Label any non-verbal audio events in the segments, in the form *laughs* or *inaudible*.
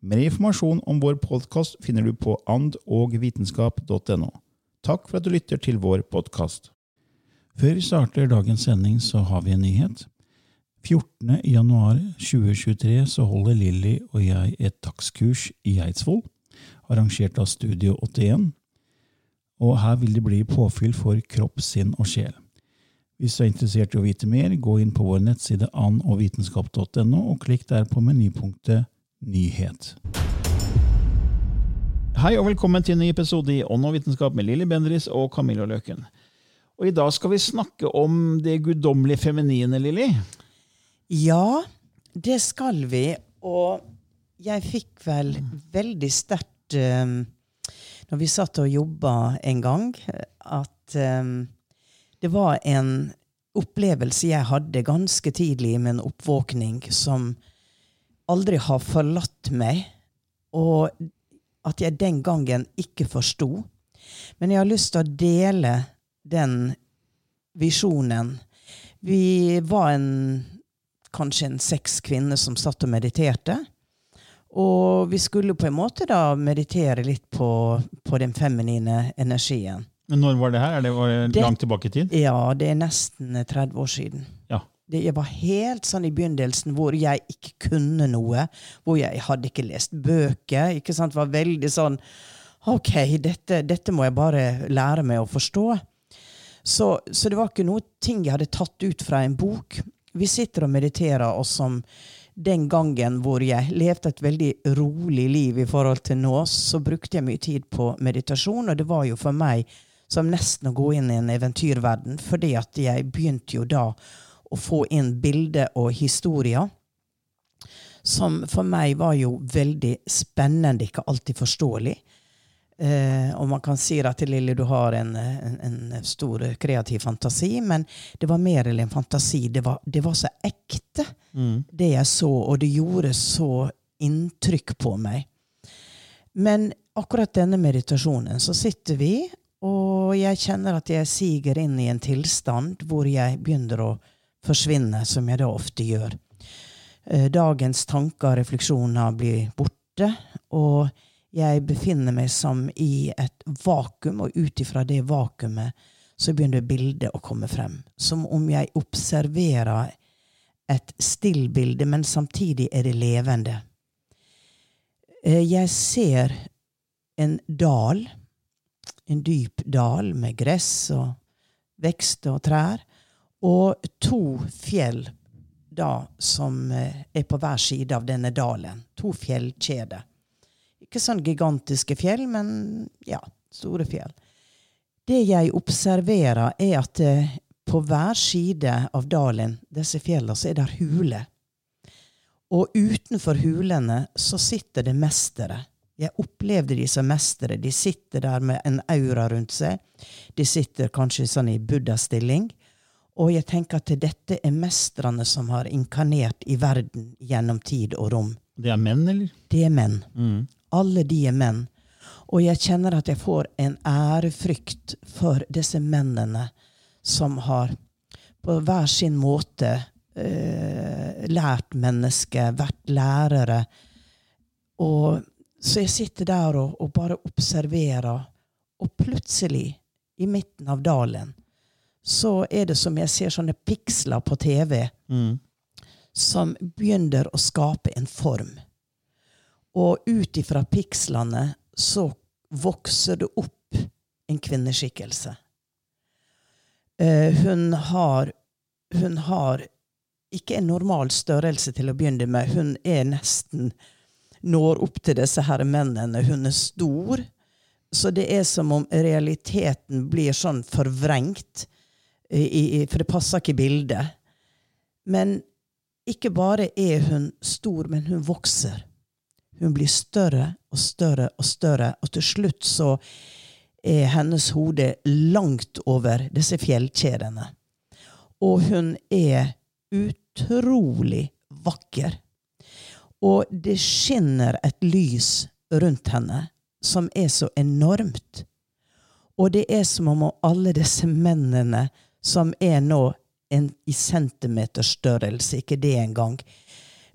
Mer informasjon om vår podkast finner du på andogvitenskap.no. Takk for at du lytter til vår podkast. Før vi starter dagens sending, så har vi en nyhet. 14. januar 2023 så holder Lilly og jeg et dagskurs i Eidsvoll, arrangert av Studio 81. Og her vil det bli påfyll for kropp, sinn og sjel. Hvis du er interessert i å vite mer, gå inn på vår nettside andogvitenskap.no, og klikk der på menypunktet Nyhet. Hei og velkommen til en ny episode i Ånd og vitenskap med Lilly Bendris og Camilla Løken. Og I dag skal vi snakke om det guddommelige feminine, Lilly. Ja, det skal vi. Og jeg fikk vel veldig sterkt um, når vi satt og jobba en gang, at um, det var en opplevelse jeg hadde ganske tidlig med en oppvåkning som aldri har forlatt meg, og at jeg den gangen ikke forsto. Men jeg har lyst til å dele den visjonen. Vi var en, kanskje en seks kvinner som satt og mediterte. Og vi skulle på en måte da meditere litt på, på den feminine energien. Men når var det her? Er det, var det, langt tilbake i tid? Ja, det er nesten 30 år siden. Ja. Det, var helt sånn i begynnelsen hvor jeg ikke kunne noe. Hvor jeg hadde ikke lest bøker. ikke sant, var veldig sånn Ok, dette, dette må jeg bare lære meg å forstå. Så, så det var ikke noe ting jeg hadde tatt ut fra en bok. Vi sitter og mediterer, og som den gangen hvor jeg levde et veldig rolig liv i forhold til nå, så brukte jeg mye tid på meditasjon, og det var jo for meg som nesten å gå inn i en eventyrverden, fordi at jeg begynte jo da å få inn bilder og historier som for meg var jo veldig spennende, ikke alltid forståelig. Eh, og man kan si at Lille, du har en, en, en stor kreativ fantasi, men det var mer enn en fantasi. Det var, det var så ekte, det jeg så, og det gjorde så inntrykk på meg. Men akkurat denne meditasjonen, så sitter vi, og jeg kjenner at jeg siger inn i en tilstand hvor jeg begynner å forsvinne, som jeg da ofte gjør. Eh, Dagens tanker og refleksjoner blir borte, og jeg befinner meg som i et vakuum, og ut ifra det vakuumet så begynner bildet å komme frem. Som om jeg observerer et stillbilde, men samtidig er det levende. Eh, Jeg ser en dal, en dyp dal med gress og vekster og trær, og to fjell da som eh, er på hver side av denne dalen. To fjellkjeder. Ikke sånn gigantiske fjell, men ja, store fjell. Det jeg observerer, er at eh, på hver side av dalen, disse fjellene, så er det huler. Og utenfor hulene så sitter det mestere. Jeg opplevde de som mestere. De sitter der med en aura rundt seg. De sitter kanskje sånn i buddha-stilling. Og jeg tenker at dette er mestrene som har inkarnert i verden gjennom tid og rom. Det er menn, eller? Det er menn. Alle de er menn. Og jeg kjenner at jeg får en ærefrykt for disse mennene som har på hver sin måte eh, lært mennesker, vært lærere. Og, så jeg sitter der og, og bare observerer, og plutselig, i midten av dalen, så er det som jeg ser sånne piksler på TV som begynner å skape en form. Og ut ifra pikslene så vokser det opp en kvinneskikkelse. Eh, hun har Hun har ikke en normal størrelse til å begynne med. Hun er nesten Når opp til disse her mennene. Hun er stor. Så det er som om realiteten blir sånn forvrengt, i, for det passer ikke i bildet. Men ikke bare er hun stor, men hun vokser. Hun blir større og større og større, og til slutt så er hennes hode langt over disse fjellkjedene. Og hun er utrolig vakker. Og det skinner et lys rundt henne som er så enormt. Og det er som om alle disse mennene som er nå en, i centimeterstørrelse, ikke det engang,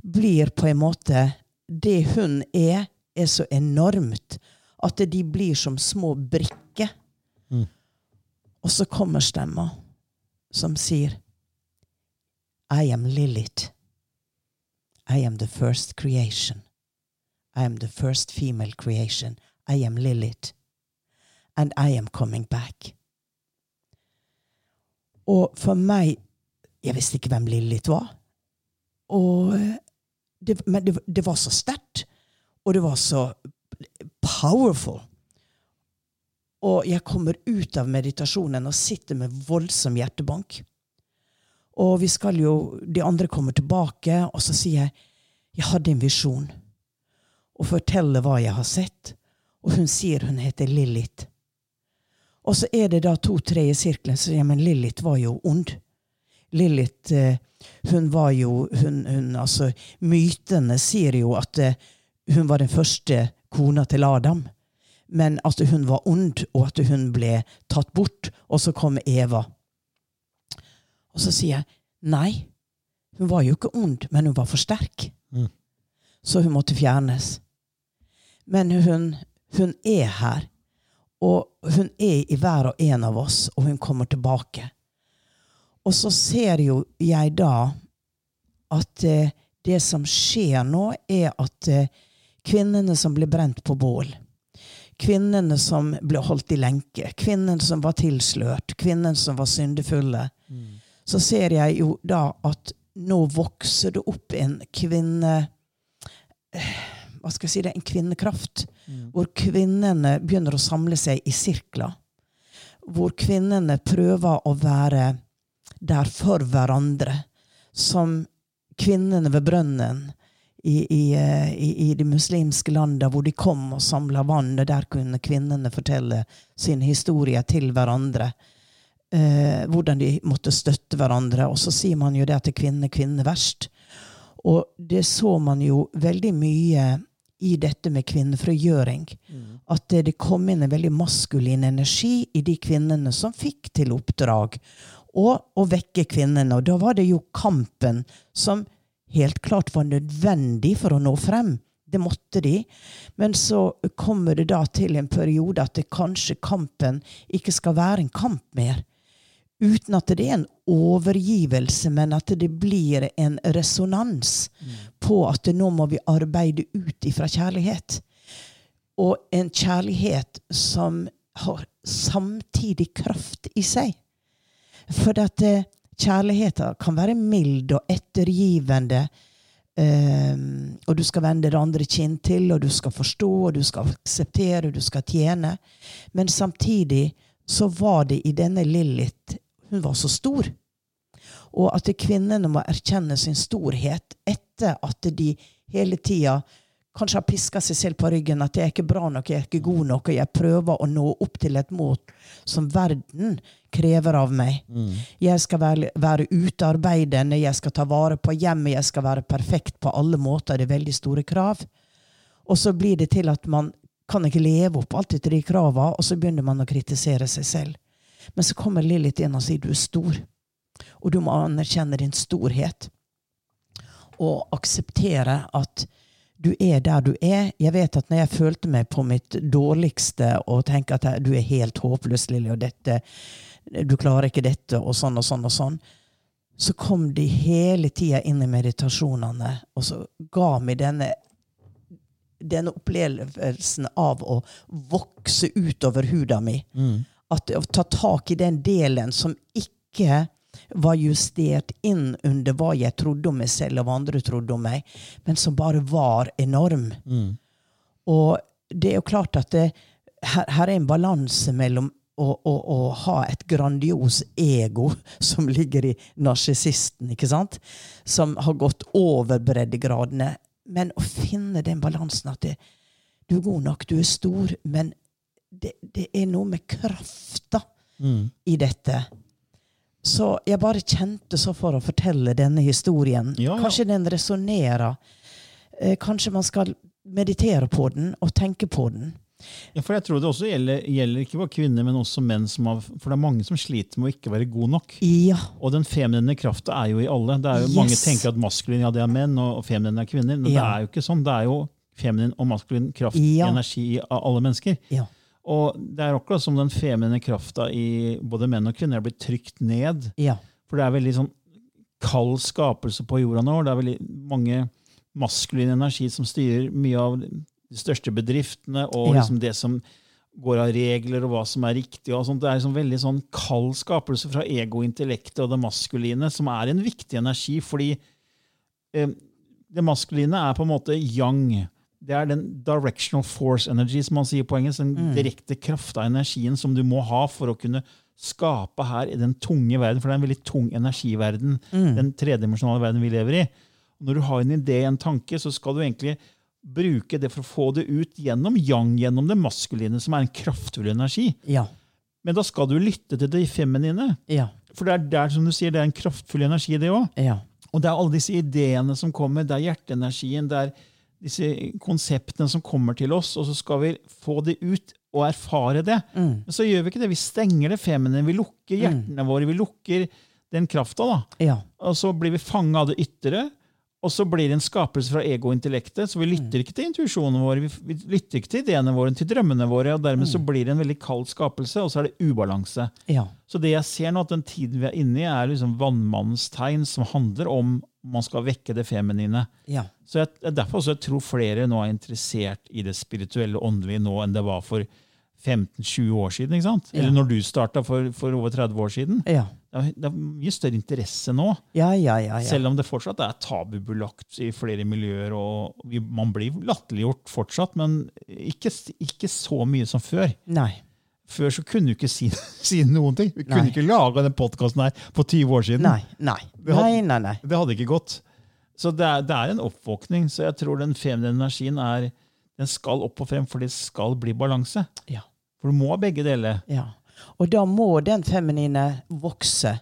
blir på en måte Det hun er, er så enormt at de blir som små brikker. Og så kommer stemma som sier I am Lilith. I am the first creation. I am the first female creation. I am Lilith. And I am coming back. Og for meg Jeg visste ikke hvem Lillit var. Og det, men det, det var så sterkt. Og det var så powerful. Og jeg kommer ut av meditasjonen og sitter med voldsom hjertebank. Og vi skal jo, de andre kommer tilbake, og så sier jeg jeg hadde en visjon. Og forteller hva jeg har sett. Og hun sier hun heter Lilith. Og så er det da to-tre i sirkelen som sier men Lilith var jo ond. Lilith eh, hun var jo hun, hun, altså, Mytene sier jo at eh, hun var den første kona til Adam. Men at hun var ond, og at hun ble tatt bort. Og så kom Eva. Og så sier jeg nei, hun var jo ikke ond, men hun var for sterk. Så hun måtte fjernes. Men hun, hun er her. Og hun er i hver og en av oss, og hun kommer tilbake. Og så ser jo jeg da at eh, det som skjer nå, er at eh, kvinnene som ble brent på bål, kvinnene som ble holdt i lenke, kvinnene som var tilslørt, kvinnene som var syndefulle, så ser jeg jo da at nå vokser det opp en kvinne eh, hva skal jeg si det, en kvinnekraft. Hvor kvinnene begynner å samle seg i sirkler. Hvor kvinnene prøver å være der for hverandre. Som kvinnene ved brønnen i, i, eh, i, i de muslimske landene, hvor de kom og samla vann. Og der kunne kvinnene fortelle sin historie til hverandre. Eh, hvordan de måtte støtte hverandre. Og så sier man jo det at kvinne, kvinne verst. Og det så man jo veldig mye i dette med kvinnefrigjøring. At det, det kom inn en veldig maskulin energi i de kvinnene som fikk til oppdrag å vekke kvinnene. Og da var det jo kampen som helt klart var nødvendig for å nå frem. Det måtte de. Men så kommer det da til en periode at det kanskje kampen ikke skal være en kamp mer uten at det er en overgivelse, men at det blir en resonans på at nå må vi arbeide ut ifra kjærlighet. Og en kjærlighet som har samtidig kraft i seg. For at eh, kjærligheten kan være mild og ettergivende. Um, og du skal vende det andre kinn til, og du skal forstå, og du skal akseptere, og du skal tjene. Men samtidig så var det i denne Lilith Hun var så stor. Og at kvinnene må erkjenne sin storhet etter at de hele tida kanskje har piska seg selv på ryggen at jeg er ikke bra nok, jeg er ikke god nok, og jeg prøver å nå opp til et mål som verden krever av meg. Jeg skal være, være utearbeidende, jeg skal ta vare på hjemmet, jeg skal være perfekt på alle måter. Det er veldig store krav. Og så blir det til at man kan ikke leve opp alltid til de krava, og så begynner man å kritisere seg selv. Men så kommer Lilith inn og sier du er stor, og du må anerkjenne din storhet. Og akseptere at du er der du er. Jeg vet at når jeg følte meg på mitt dårligste og tenker at du er helt håpløs, Lilly, og dette, du klarer ikke dette, og sånn og sånn og sånn, så kom de hele tida inn i meditasjonene, og så ga meg denne denne opplevelsen av å vokse utover huda mi. At Å ta tak i den delen som ikke var justert inn under hva jeg trodde om meg selv og hva andre trodde om meg, men som bare var enorm. Og det er jo klart at det, her, her er en balanse mellom å, å, å ha et grandios ego *laughs* som ligger i narsissisten? Som har gått over breddegradene. Men å finne den balansen at det, du er god nok, du er stor, men det, det er noe med krafta i dette. Så jeg bare kjente så for å fortelle denne historien. Ja, ja. Kanskje den resonnerer. Eh, Kanskje man skal meditere på den og tenke på den. Ja, for jeg tror det også gjelder, gjelder ikke bare kvinner, men også menn. som har, For det er mange som sliter med å ikke være god nok. Ja. Og den feminine krafta er jo i alle. Det er jo Mange tenker at maskulin ja, det er menn, og feminine feminin er kvinner. Men det er jo ikke sånn. Det er jo feminin og maskulin kraft, Ja. energi, av alle mennesker. Ja. Og det er akkurat som den feminine krafta i både menn og kvinner er blitt trykt ned. Ja. For det er veldig sånn kald skapelse på jorda nå. Det er veldig mange maskulin energi som styrer mye av de største bedriftene, og Ja. liksom det som går av regler, og hva som er riktig. og sånt. Det er liksom veldig sånn kald skapelse fra ego-intellektet og det maskuline, som er en viktig energi, fordi eh, det maskuline er på en måte yang. Det er den directional force energy, som man sier på engelsk. Den direkte kraft av energien som du må ha for å kunne skape her i den tunge verden. For det er en veldig tung energiverden, den tredimensjonale verden vi lever i. Når du har en idé, en tanke, så skal du egentlig bruke det for å få det ut gjennom yang, gjennom det maskuline, som er en kraftfull energi. Ja. Men da skal du lytte til det feminine. Ja. For det er der, som du sier, det er en kraftfull energi, det òg. Ja. Og det er alle disse ideene som kommer, det er hjerteenergien, det er disse konseptene som kommer til oss, og så skal vi få det ut og erfare det. Men så gjør vi ikke det. Vi stenger det feminine, vi lukker hjertene våre, vi lukker den krafta. Ja. Og så blir vi fanga av det ytre, og så blir det en skapelse fra ego og intellektet. Så vi lytter ikke til intuisjonen vår, vi, vi lytter ikke til ideene våre, til drømmene våre, og dermed så blir det en veldig kald skapelse, og så er det ubalanse. Ja. Så det jeg ser nå, at den tiden vi er inne i, er liksom vannmannens tegn, som handler om man skal vekke det feminine. Ja. Så jeg, er derfor også jeg tror flere nå er interessert i det spirituelle og åndelige nå enn det var for 15-20 år siden. ikke sant? Eller Ja. når du starta for, for over 30 år siden. Ja. Det er, det er mye større interesse nå. Ja, ja, ja. ja. Selv om det fortsatt er tabubelagt i flere miljøer. og Man blir latterliggjort fortsatt, men ikke, ikke så mye som før. Nei. Før så kunne du ikke si, *laughs* si noen ting. Vi kunne Nei. ikke lage den podkasten her for 20 år siden. Nei. Nei. det hadde- nei, nei. Det hadde ikke gått. Så det er, det er en oppvåkning. Så jeg tror den feminine energien er, den skal opp og frem, for det skal bli balanse. Ja. For du må ha begge deler. Ja. Og da må den feminine vokse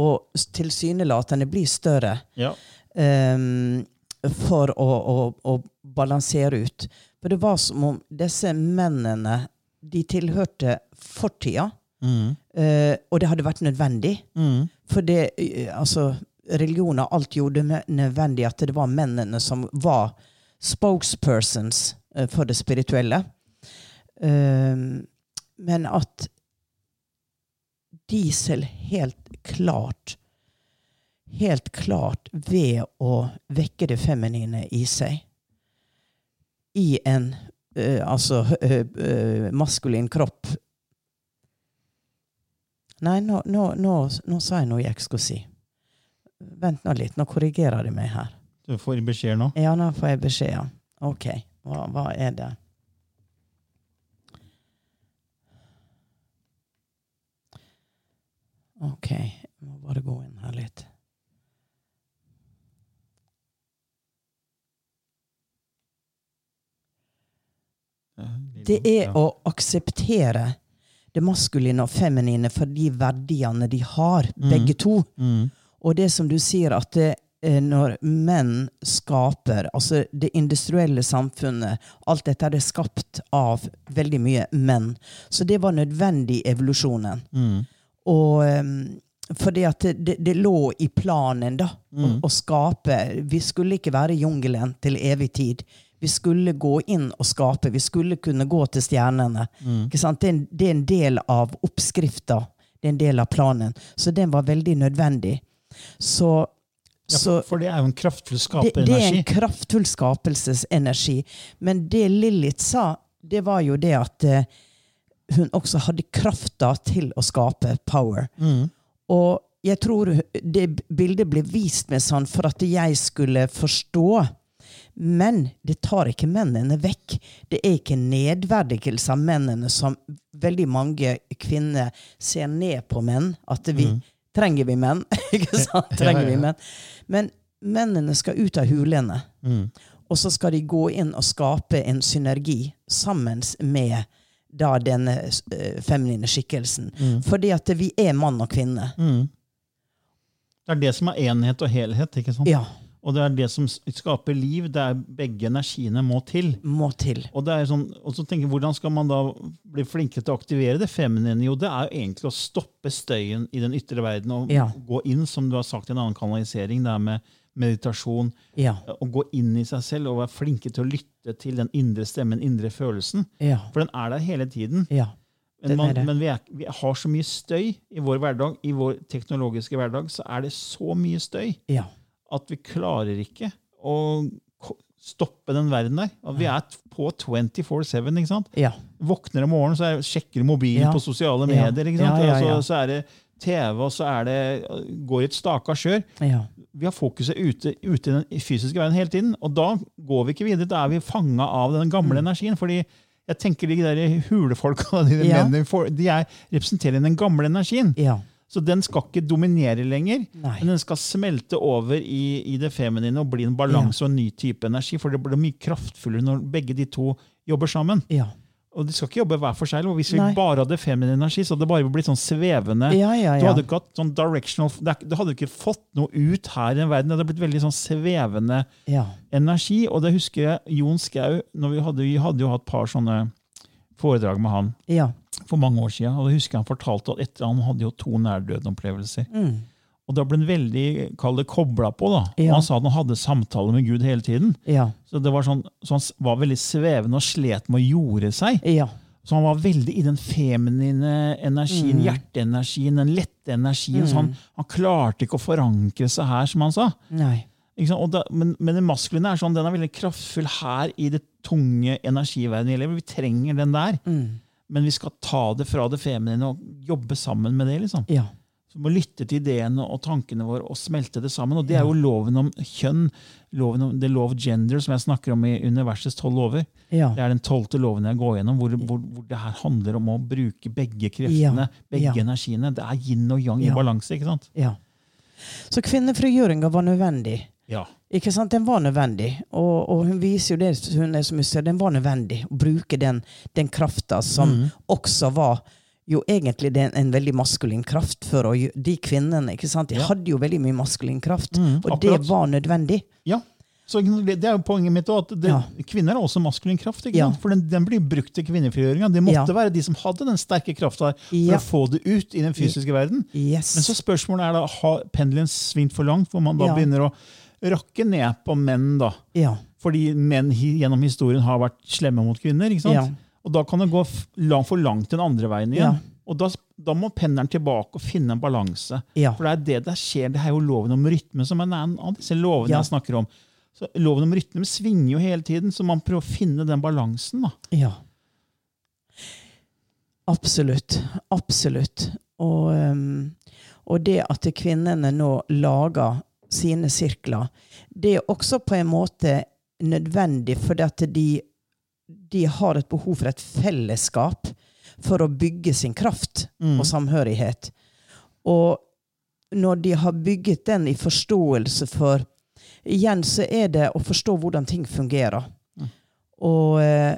og tilsynelatende bli større Ja. um, for å, å, å balansere ut. For det var som om disse mennene de tilhørte fortida, Mm. Uh, og det hadde vært nødvendig. Mm. For det, uh, altså, religion har alt gjort det nødvendig at det var mennene som var spokespersons uh, for det spirituelle. Men at Diesel helt klart Helt klart ved å vekke det feminine i seg i en altså maskulin kropp Nei, nå, nå, nå, nå sa jeg noe jeg ikke skulle si. Vent nå litt, nå korrigerer de meg her. Du får beskjed nå. Ja, nå får jeg beskjed. ja. Ok, hva, hva er det? Ok, jeg må bare gå inn her litt. Det er å akseptere det maskuline og feminine for de verdiene de har, begge to. Mm. Og det som du sier, at det, eh, når menn skaper, altså det industrielle samfunnet, alt dette er skapt av veldig mye menn. Så det var nødvendig i evolusjonen. Og um, fordi at det, det, lå i planen, da, å, å skape. Vi skulle ikke være i jungelen til evig tid. Vi skulle gå inn og skape. Vi skulle kunne gå til stjernene. Sant? Det, er en, det er en del av oppskrifta. Det er en del av planen. Så den var veldig nødvendig. Så, Ja, så for, det er jo en kraftfull det, det er en kraftfull skapelsesenergi. Men det Lilith sa, det var jo det at eh, hun også hadde krafta til å skape power. Og jeg tror det bildet ble vist med sånn for at jeg skulle forstå. Men det tar ikke mennene vekk. Det er ikke nedverdigelse av mennene som veldig mange kvinner ser ned på menn. At vi trenger vi menn. *laughs* ikke sant? Trenger vi menn. Men mennene skal ut av hulene. Og så skal de gå inn og skape en synergi sammen med da denne uh, feminine skikkelsen. Fordi at vi er mann og kvinne. Det er det som er enhet og helhet. ikke sant? Ja. Og det er det som skaper liv. Det er begge energiene må til. Må til. Og, det er sånn, og så tenker jeg, Hvordan skal man da bli flinkere til å aktivere det feminine? Jo, det er jo egentlig å stoppe støyen i den ytre verden og Ja. gå inn, som du har sagt i en annen kanalisering. Det er med meditasjon. Ja. Å gå inn i seg selv og være flinke til å lytte til den indre stemmen, den indre følelsen. Ja. For den er der hele tiden. Ja. Men, man, men vi, er, vi har så mye støy i vår hverdag. I vår teknologiske hverdag så er det så mye støy Ja. At vi klarer ikke å stoppe den verden der. At vi er på 24-7. ikke sant? Ja. Våkner om morgenen, så er, sjekker mobilen Ja. på sosiale medier. ikke sant? Ja, så, så er det TV, og så er det, går et staka kjør. Ja. Vi har fokuset ute, ute i den fysiske verden hele tiden, og da går vi ikke videre. Da er vi fanga av den gamle Mm. energien. fordi jeg tenker de der hulefolka de, Ja. mennene, de er, representerer den gamle energien. Ja. Så den skal ikke dominere lenger, Nei. men den skal smelte over i, i det feminine og bli en balanse og en ny type energi. For det blir mye kraftfullere når begge de to jobber sammen. Ja. Og de skal ikke jobbe hver for seg. og Hvis vi Nei. bare hadde feminin energi, så hadde det bare blitt sånn svevende. Ja, ja, Du hadde ikke hatt sånn directional, du hadde ikke fått noe ut her i den verden. Det hadde blitt veldig sånn svevende Ja. energi. Og det husker jeg Jon Skau vi hadde, vi hadde jo hatt et par sånne foredrag med han Ja. For mange år siden. Og jeg husker han fortalte at etter han hadde jo to nærdøden-opplevelser. Mm. Og da ble han veldig det, kobla på. da. Ja. Og Han sa at han hadde samtaler med Gud hele tiden. Ja. Så det var sånn, så han var veldig svevende og slet med å jorde seg. Ja. Så han var veldig i den feminine energien, Mm. hjerteenergien, den lette energien. Så han, han klarte ikke å forankre seg her, som han sa. Da, men, men den maskuline er sånn, den er veldig kraftfull her i det tunge energiverdenen. vi lever. Vi trenger den der. Mm. Men vi skal ta det fra det feminine og jobbe sammen med det. liksom. Ja. Så vi må lytte til ideene og tankene våre og smelte det sammen. Og det er jo loven om kjønn, loven om, law of gender, som jeg snakker om i universets tolv lover. Ja. Det er den tolvte loven jeg går gjennom, hvor, hvor, hvor det her handler om å bruke begge kreftene, Ja, begge ja. energiene. Det er yin og yang i balanse. ikke sant? ja. Så kvinnefrigjøringa var nødvendig. Ja. Ikke sant? Den var nødvendig. Og, og hun viser jo det, hun er som hun sier, den var nødvendig. Å bruke den, den krafta som Mm. også var jo egentlig det er en veldig maskulin kraft for å, de kvinnene. ikke sant? De Ja. hadde jo veldig mye maskulin kraft, Mm, og det var nødvendig. ja. Så det er jo poenget mitt også, at det, Ja. Kvinner har også maskulin kraft. ikke Ja. sant? For den, den blir brukt til kvinnefrigjøringa. Det måtte være de som hadde den sterke krafta for å få det ut i den fysiske verden. Yes. Men så spørsmålet er da, har pendelen svingt for langt, hvor man da begynner å rakke ned på menn? da. ja. Fordi menn gjennom historien har vært slemme mot kvinner. ikke sant? Ja. Og da kan det gå for langt den andre veien igjen. Ja. Og da, da må pendelen tilbake og finne en balanse. Ja. For det er det der skjer. Det er jo loven om rytme som er en av disse lovene jeg snakker om. Så Loven om rytme svinger jo hele tiden, så man prøver å finne den balansen. da. Ja. Absolutt. Absolutt. Og, og det at kvinnene nå lager sine sirkler, det er også på en måte nødvendig, fordi at de, de har et behov for et fellesskap for å bygge sin kraft og samhørighet. Og når de har bygget den i forståelse for Igjen så er det å forstå hvordan ting fungerer. Og, eh,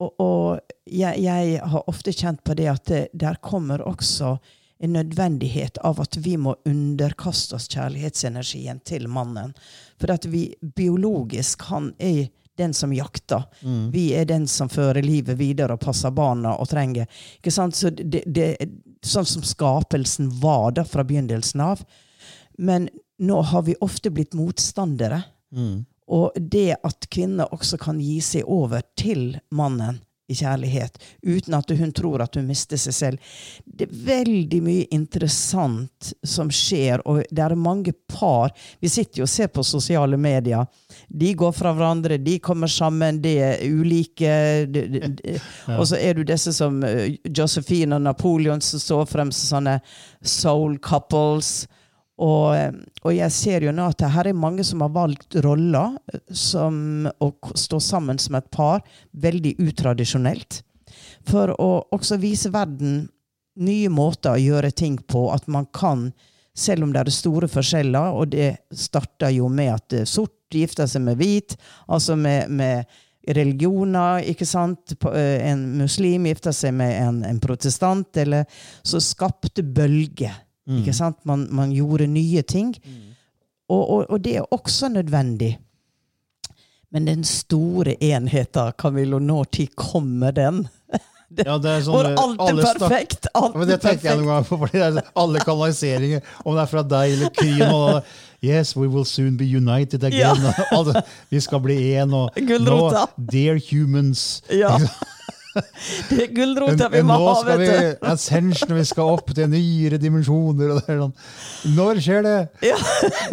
og, og jeg, jeg har ofte kjent på det at det, der kommer også en nødvendighet av at vi må underkaste oss kjærlighetsenergien til mannen. For at vi biologisk Han er den som jakter. Vi er den som fører livet videre og passer barna og trenger. Ikke sant? Så det, det, sånn som skapelsen var da fra begynnelsen av. Men nå har vi ofte blitt motstandere. Og det at kvinner også kan gi seg over til mannen i kjærlighet, uten at hun tror at hun mister seg selv. Det er veldig mye interessant som skjer, og det er mange par Vi sitter jo og ser på sosiale medier. De går fra hverandre, de kommer sammen, de er ulike. De, de, de, Og så er du disse som eh, Josephine og Napoleon som står frem som sånne soul couples. Og, eh, og jeg ser jo nå at her er mange som har valgt roller eh, som å stå sammen som et par, veldig utradisjonelt. For å også vise verden nye måter å gjøre ting på. At man kan, selv om det er store forskjeller, og det starter jo med at eh, sort gifter seg med hvit, altså med, med religioner, ikke sant? En muslim gifter seg med en, en protestant, eller så skapte bølger. Ikke sant? Man, man gjorde nye ting. Og, og, og det er også nødvendig. Men den store enheten, Camillo, når kommer den? *laughs* Ja, det er sånn, Hvor alt er perfekt! Alt Ja, men det er tenker jeg noen gang på, fordi det er alle kanaliseringer, om det er fra deg eller Kryn og Yes, we will soon be united again. *laughs* Ja. vi skal bli én, og nå, Dear humans. Ja. *laughs* Det er gulrota vi må nå ha, skal vi vet du. ascension, vi skal opp til nyere dimensjoner. Og det er sånn. Når skjer det? Ja.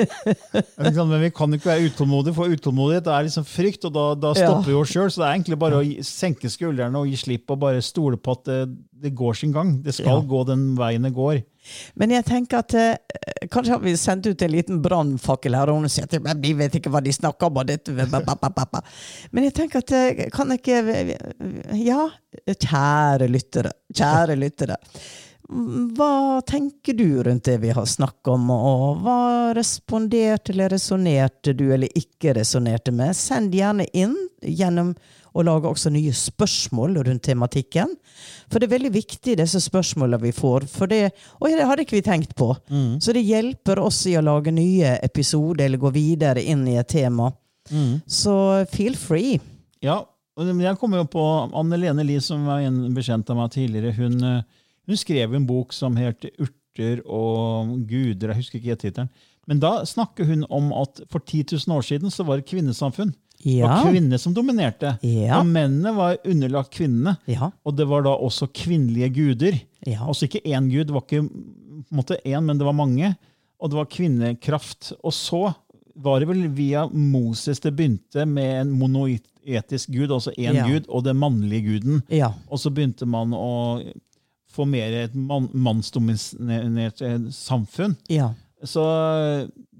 *laughs* Men Men vi kan ikke være utålmodige, for utålmodighet er liksom frykt, og da, da Ja. stopper vi oss sjøl. Så det er egentlig bare å senke skuldrene og gi slipp og bare stole på at det, går sin gang. Det skal Ja. gå den veien det går. Men jeg tenker at eh, kanskje har vi sendt ut en liten brannfakkel her, og hun sier at "Men de vet ikke hva de snakker om. og dette, ba, ba, ba, ba, ba." Men jeg tenker at kan kan ikke Ja, kjære lyttere. Kjære lyttere. Hva tenker du rundt det vi har snakket om, og hva responderte eller resonnerte du eller ikke resonnerte med? Send gjerne inn gjennom å lage også nye spørsmål rundt tematikken. For det er veldig viktig, disse spørsmålene vi får. For det, og det hadde ikke vi tenkt på. Så det hjelper oss i å lage nye episoder eller gå videre inn i et tema. Så feel free. Ja, og jeg kommer jo på Anne Lene Lie, som var en bekjent av meg tidligere. Hun, eh, hun skrev en bok som het 'Urter og guder'. Jeg husker ikke tittelen. Men da snakker hun om at for 10 000 år siden så var det kvinnesamfunn. Ja. var kvinner som dominerte. Ja. Og mennene var underlagt kvinnene. Ja. Og det var da også kvinnelige guder. Ja. Altså ikke én gud, det var ikke måte én, men det var mange. Og det var kvinnekraft. Og så var det vel via Moses det begynte med en monoetisk gud, altså én gud, og den mannlige guden. Ja. Og så begynte man å få mer et man, mannsdominert samfunn. Ja. Så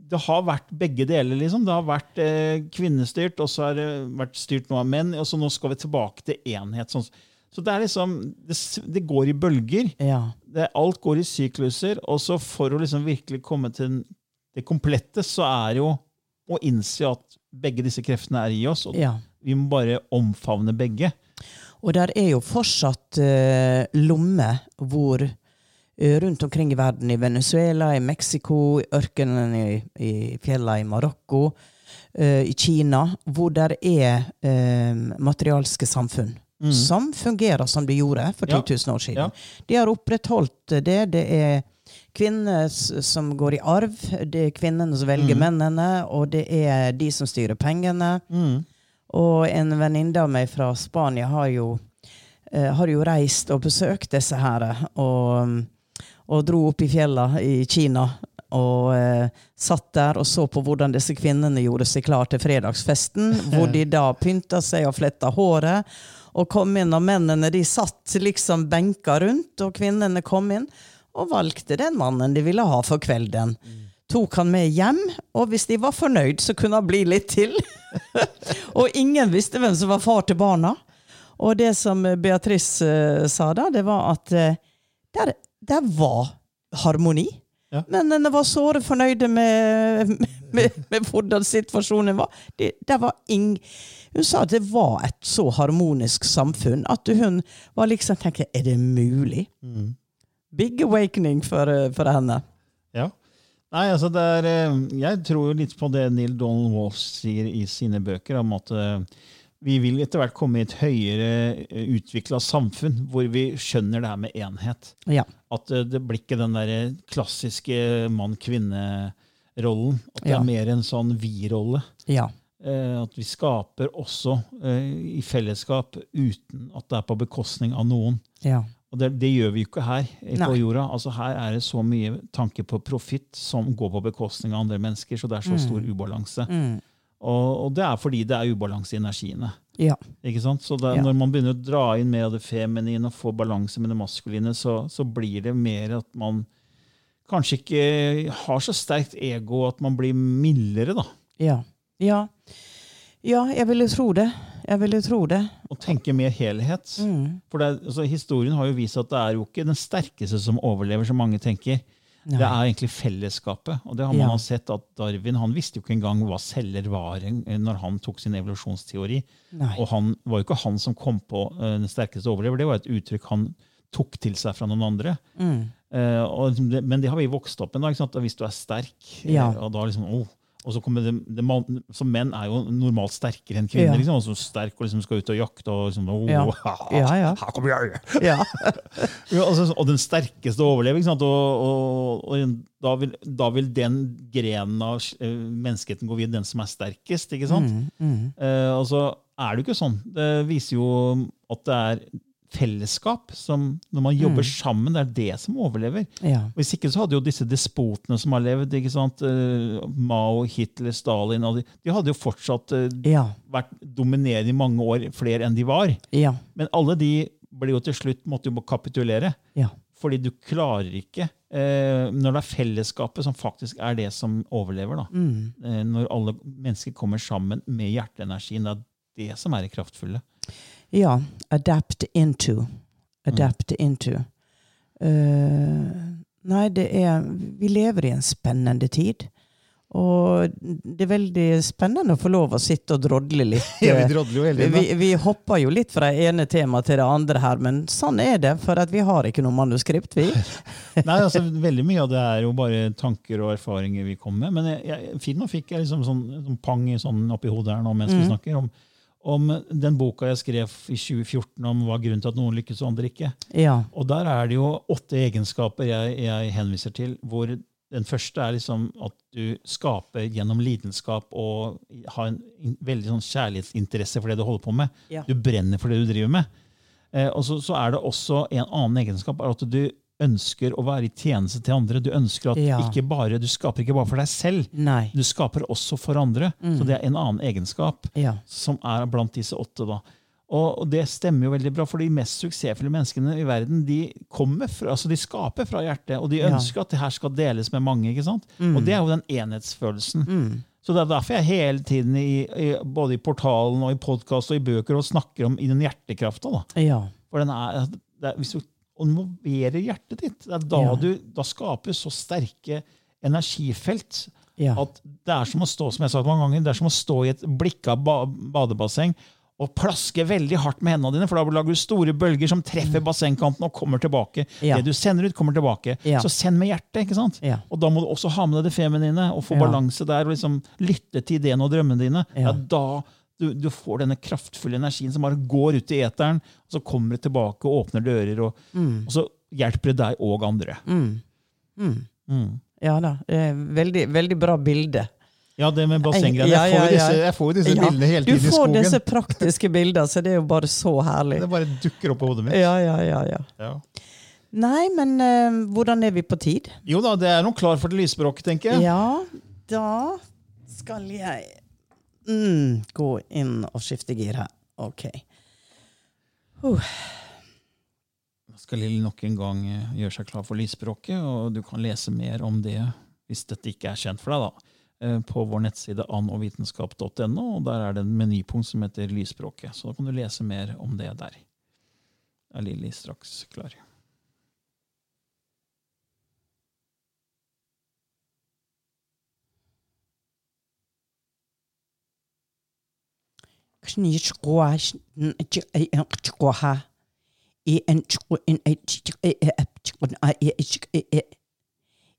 det har vært begge deler. liksom. Det har vært eh, kvinnestyrt, og så har det vært styrt noe av menn. Og så nå skal vi tilbake til enhet. Sånn. Så det er liksom, det, det går i bølger. Ja. Det, alt går i sykluser. Og så for å liksom virkelig komme til det komplette, så er jo å innse at begge disse kreftene er i oss. Og ja. vi må bare omfavne begge. Og der er jo fortsatt uh, lommer hvor eh, rundt omkring i verden, i Venezuela, i Mexico, i ørkenen i, i fjellene i Marokko, eh, i Kina, hvor der er eh, materialske samfunn. Som fungerer som de gjorde for 10 Mm. 000 år siden. Ja. De har opprettholdt det. Det er kvinner som går i arv, det er kvinnene som Mm. velger mennene, og det er de som styrer pengene. Og en venninne av meg fra Spania har jo, uh, har jo reist og besøkt disse her, og, og dro opp i fjella i Kina. Og eh, satt der og så på hvordan disse kvinnene gjorde seg klar til fredagsfesten. *laughs* Hvor de da pynta seg og fletta håret. Og kom inn, og mennene de satt liksom benka rundt, og kvinnene kom inn og valgte den mannen de ville ha for kvelden. Tok han med hjem, og hvis de var fornøyd, så kunne han bli litt til. *laughs* og ingen visste hvem som var far til barna. Og det som Beatrice eh, sa da, det var at eh, der, der var harmoni. Ja. Mennene var såre fornøyde med, med, med hvordan situasjonen var. Det, det var ing, hun sa at det var et så harmonisk samfunn at hun var liksom tenkte Er det mulig? big awakening for, for henne. Ja. Nei, altså det er, eh, Jeg tror litt på det Neil Donald Walsh sier i sine bøker, om at eh, vi vil etter hvert komme i et høyere utvikla samfunn hvor vi skjønner det her med enhet. Ja. At eh, det blir ikke den der klassiske mann-kvinne-rollen. At det Ja. er mer en sånn vi-rolle. Ja. Eh, At vi skaper også eh, i fellesskap uten at det er på bekostning av noen. Ja. Og det, det gjør vi jo ikke her eh, på Nei. jorda. Altså Her er det så mye tanke på profitt som går på bekostning av andre mennesker. Så det er så stor ubalanse. Mm. Og, og det er fordi det er ubalanse i energiene. Ja. Ikke sant? Så det, Ja. Når man begynner å dra inn mer av det feminine og få balanse med det maskuline, så, så blir det mer at man kanskje ikke har så sterkt ego at man blir mildere. da. Ja. Ja. Ja, jeg ville tro det. Jeg ville tro det. Og tenke mer helhet. Mm. For det, altså, Historien har jo vist at det er jo ikke den sterkeste som overlever, som mange tenker. Nei. Det er egentlig fellesskapet. Og det har man Ja. sett at Darwin han visste jo ikke engang hva celler var når han tok sin evolusjonsteori. Nei. Og han var jo ikke han som kom på eh, den sterkeste overlever. Det var et uttrykk han tok til seg fra noen andre. Mm. Uh, og, liksom men det har vi vokst opp med. Hvis du er sterk Ja. eh, og da liksom, oh, og så kommer det, det, man- så Menn er jo normalt sterkere enn kvinner. Ja. liksom, og så sterk og liksom skal ut og jakte. og liksom, oh, Ja. Ja, ja. Her kommer jeg! Ja. Ja, altså, og den sterkeste overlever. Ikke sant? Og, og, og da, vil, da vil den grenen av eh, menneskeheten gå videre, den som er sterkest. ikke sant? Mm. Mm. Eh, og så er det jo ikke sånn. Det viser jo at det er fellesskap som Når man jobber sammen, det er det som overlever. Ja. Hvis ikke så hadde jo disse despotene som har levd, ikke sant? eh, Mao, Hitler, Stalin de, de hadde jo fortsatt eh, Ja. vært dominerende i mange år, flere enn de var. Ja. Men alle de ble jo til slutt måtte jo kapitulere. Ja. Fordi du klarer ikke, eh, når det er fellesskapet som faktisk er det som overlever. da. Mm. Eh, når alle mennesker kommer sammen med hjerteenergien. Det er det som er det kraftfulle. Ja. Adapt into. Adapt into. Uh, nei, det er Vi lever i en spennende tid. Og det er veldig spennende å få lov å sitte og drodle litt. *laughs* ja, Vi drodler jo hele vi, vi hopper jo litt fra det ene temaet til det andre her, men sånn er det, for vi har ikke noe manuskript, vi. *laughs* Nei, altså Veldig mye av det er jo bare tanker og erfaringer vi kommer med. Men jeg, jeg, fint nå fikk jeg liksom sånn, sånn pang i sånn oppi hodet her nå mens vi snakker om, om den boka jeg skrev i 2014 om hva grunnen til at noen lykkes og andre ikke. Ja. Og der er det jo åtte egenskaper jeg, jeg henviser til, hvor den første er liksom at du skaper gjennom lidenskap og har en veldig sånn kjærlighetsinteresse for det du holder på med. Ja. Du brenner for det du driver med. Eh, og så, så er det også en annen egenskap, er at du ønsker å være i tjeneste til andre. Du ønsker at Ja. ikke bare, du skaper ikke bare for deg selv, Nei. du skaper også for andre. Så det er en annen egenskap Ja. som er blant disse åtte. da. Og, det stemmer jo veldig bra, for de mest suksessfulle menneskene i verden de kommer fra, altså de skaper fra hjertet, og de Ja. ønsker at det her skal deles med mange. ikke sant? Og det er jo den enhetsfølelsen. Mm. Så Det er derfor jeg hele tiden, i, i, både i portalen og i podkast og i bøker, og snakker om i den hjertekrafta. Ja. For den er, er, hvis du involverer hjertet ditt, det er da Ja. du da skaper så sterke energifelt Ja. at det er som å stå som jeg sa mange ganger, det er som å stå i et blikka ba badebasseng og plaske veldig hardt med hendene dine, for da lager du store bølger som treffer bassengkanten og kommer tilbake. Mm. Ja. Det du sender ut, kommer tilbake. Ja. Så send med hjertet. ikke sant? Ja. Og da må du også ha med deg det feminine og få balanse der. og liksom Lytte til ideene og drømmene dine. Ja, da du, du får denne kraftfulle energien som bare går ut i eteren, og så kommer det tilbake og åpner dører. Og, og så hjelper det deg og andre. Mm. Mm. Mm. Ja da. Veldig, veldig bra bilde. Ja, det med bassenggreiene. Ja, ja, ja. jeg får jo disse bildene hele tiden i skogen. Du får disse praktiske bildene, så det er jo bare så herlig. Det bare dukker opp på hodet mitt. Ja, ja, ja, ja. Ja. Nei, men eh, hvordan er vi på tid? Jo da, det er noe klar for det lysspråket, tenker jeg. Ja, da skal jeg mm, gå inn og skifte gir her. Ok. Da skal Lill nok en gang eh, gjøre seg klar for lysspråket, og du kan lese mer om det hvis dette ikke er kjent for deg, da, eh, på vår nettside annovitenskap.no, og der er det en menypunkt som heter lysspråket. Så da kan du lese mer om det der. Er Lilly straks klar? кшнишкуаш нчэкъчкуха и энчку ин эччи эпчкун а эчк э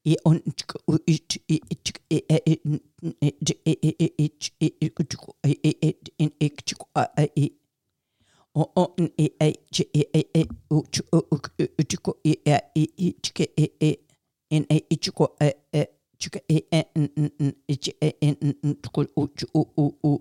и он чк уич и чк э э эч э кучку э э ин экчку а э о о н э э ч э э э уч учку и э и чк э э ин э ичку э э чк э э н н н ч э н н чку уч у у у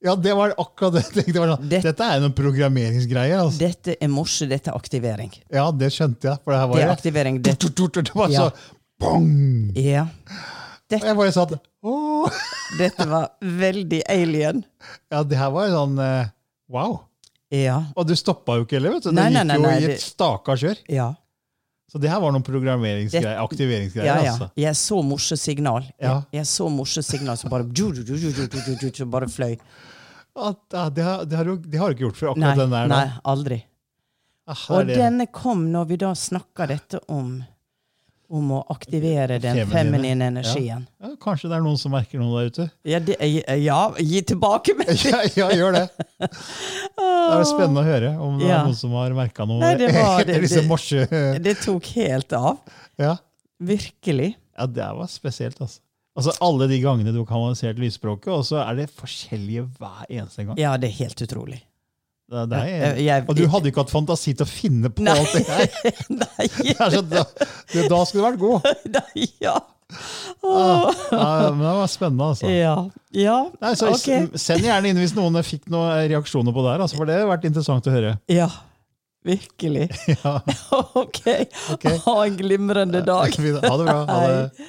Ja, det var akkurat det jeg. Det var sånn, dette, Dette er noen programmeringsgreier. Altså. Dette er morse, dette er aktivering. Ja, det skjønte jeg. For det her var Det er aktivering. Det, Det var Ja. så bong! ja. Og jeg bare satt Åh! Dette var veldig alien. Ja, det her var jo sånn eh, wow. Ja. Og du stoppa jo ikke heller, vet du. Det Nei, nei, gikk nei, jo nei, i et staka kjør. Ja. Så det her var noen programmeringsgreier? aktiveringsgreier? Ja, ja. Altså. Jeg så morsesignal. Ja. Jeg, jeg, så morsesignal som bare, bare fløy. At, ja, det, har, det, har du, det, har, du, ikke gjort før? akkurat nei, den der? Nei, aldri. Ah, og denne kom når vi da snakka dette om om å aktivere den Feminine. feminine energien. ja, kanskje det er noen som merker noe der ute? Ja, det, ja gi med *laughs* Ja, ja gjør det. Det er spennende å høre om det Ja. er noen som har merka noe Nei, det var- *laughs* det, det- Det tok helt av. Ja. Virkelig. ja, det var spesielt, altså. Altså Alle de gangene du har kanalisert lysspråket, og så er det forskjellige hver eneste gang. Ja, det er helt utrolig. Det, er deg. Jeg- jeg- og du hadde ikke hatt fantasi til å finne på Nei. alt det her. *laughs* Nei, *laughs* Det da, det, da skulle du vært god. *laughs* nei, ja. Ah, ah, men det var spennende, altså. Ja. ja. Nei, så okay. Send gjerne inn hvis noen fikk noen reaksjoner på det her, altså, for det har vært interessant å høre. Ja. Virkelig. Ja, Ok. Ok. Ha en glimrende dag. Ha det bra. Ha det.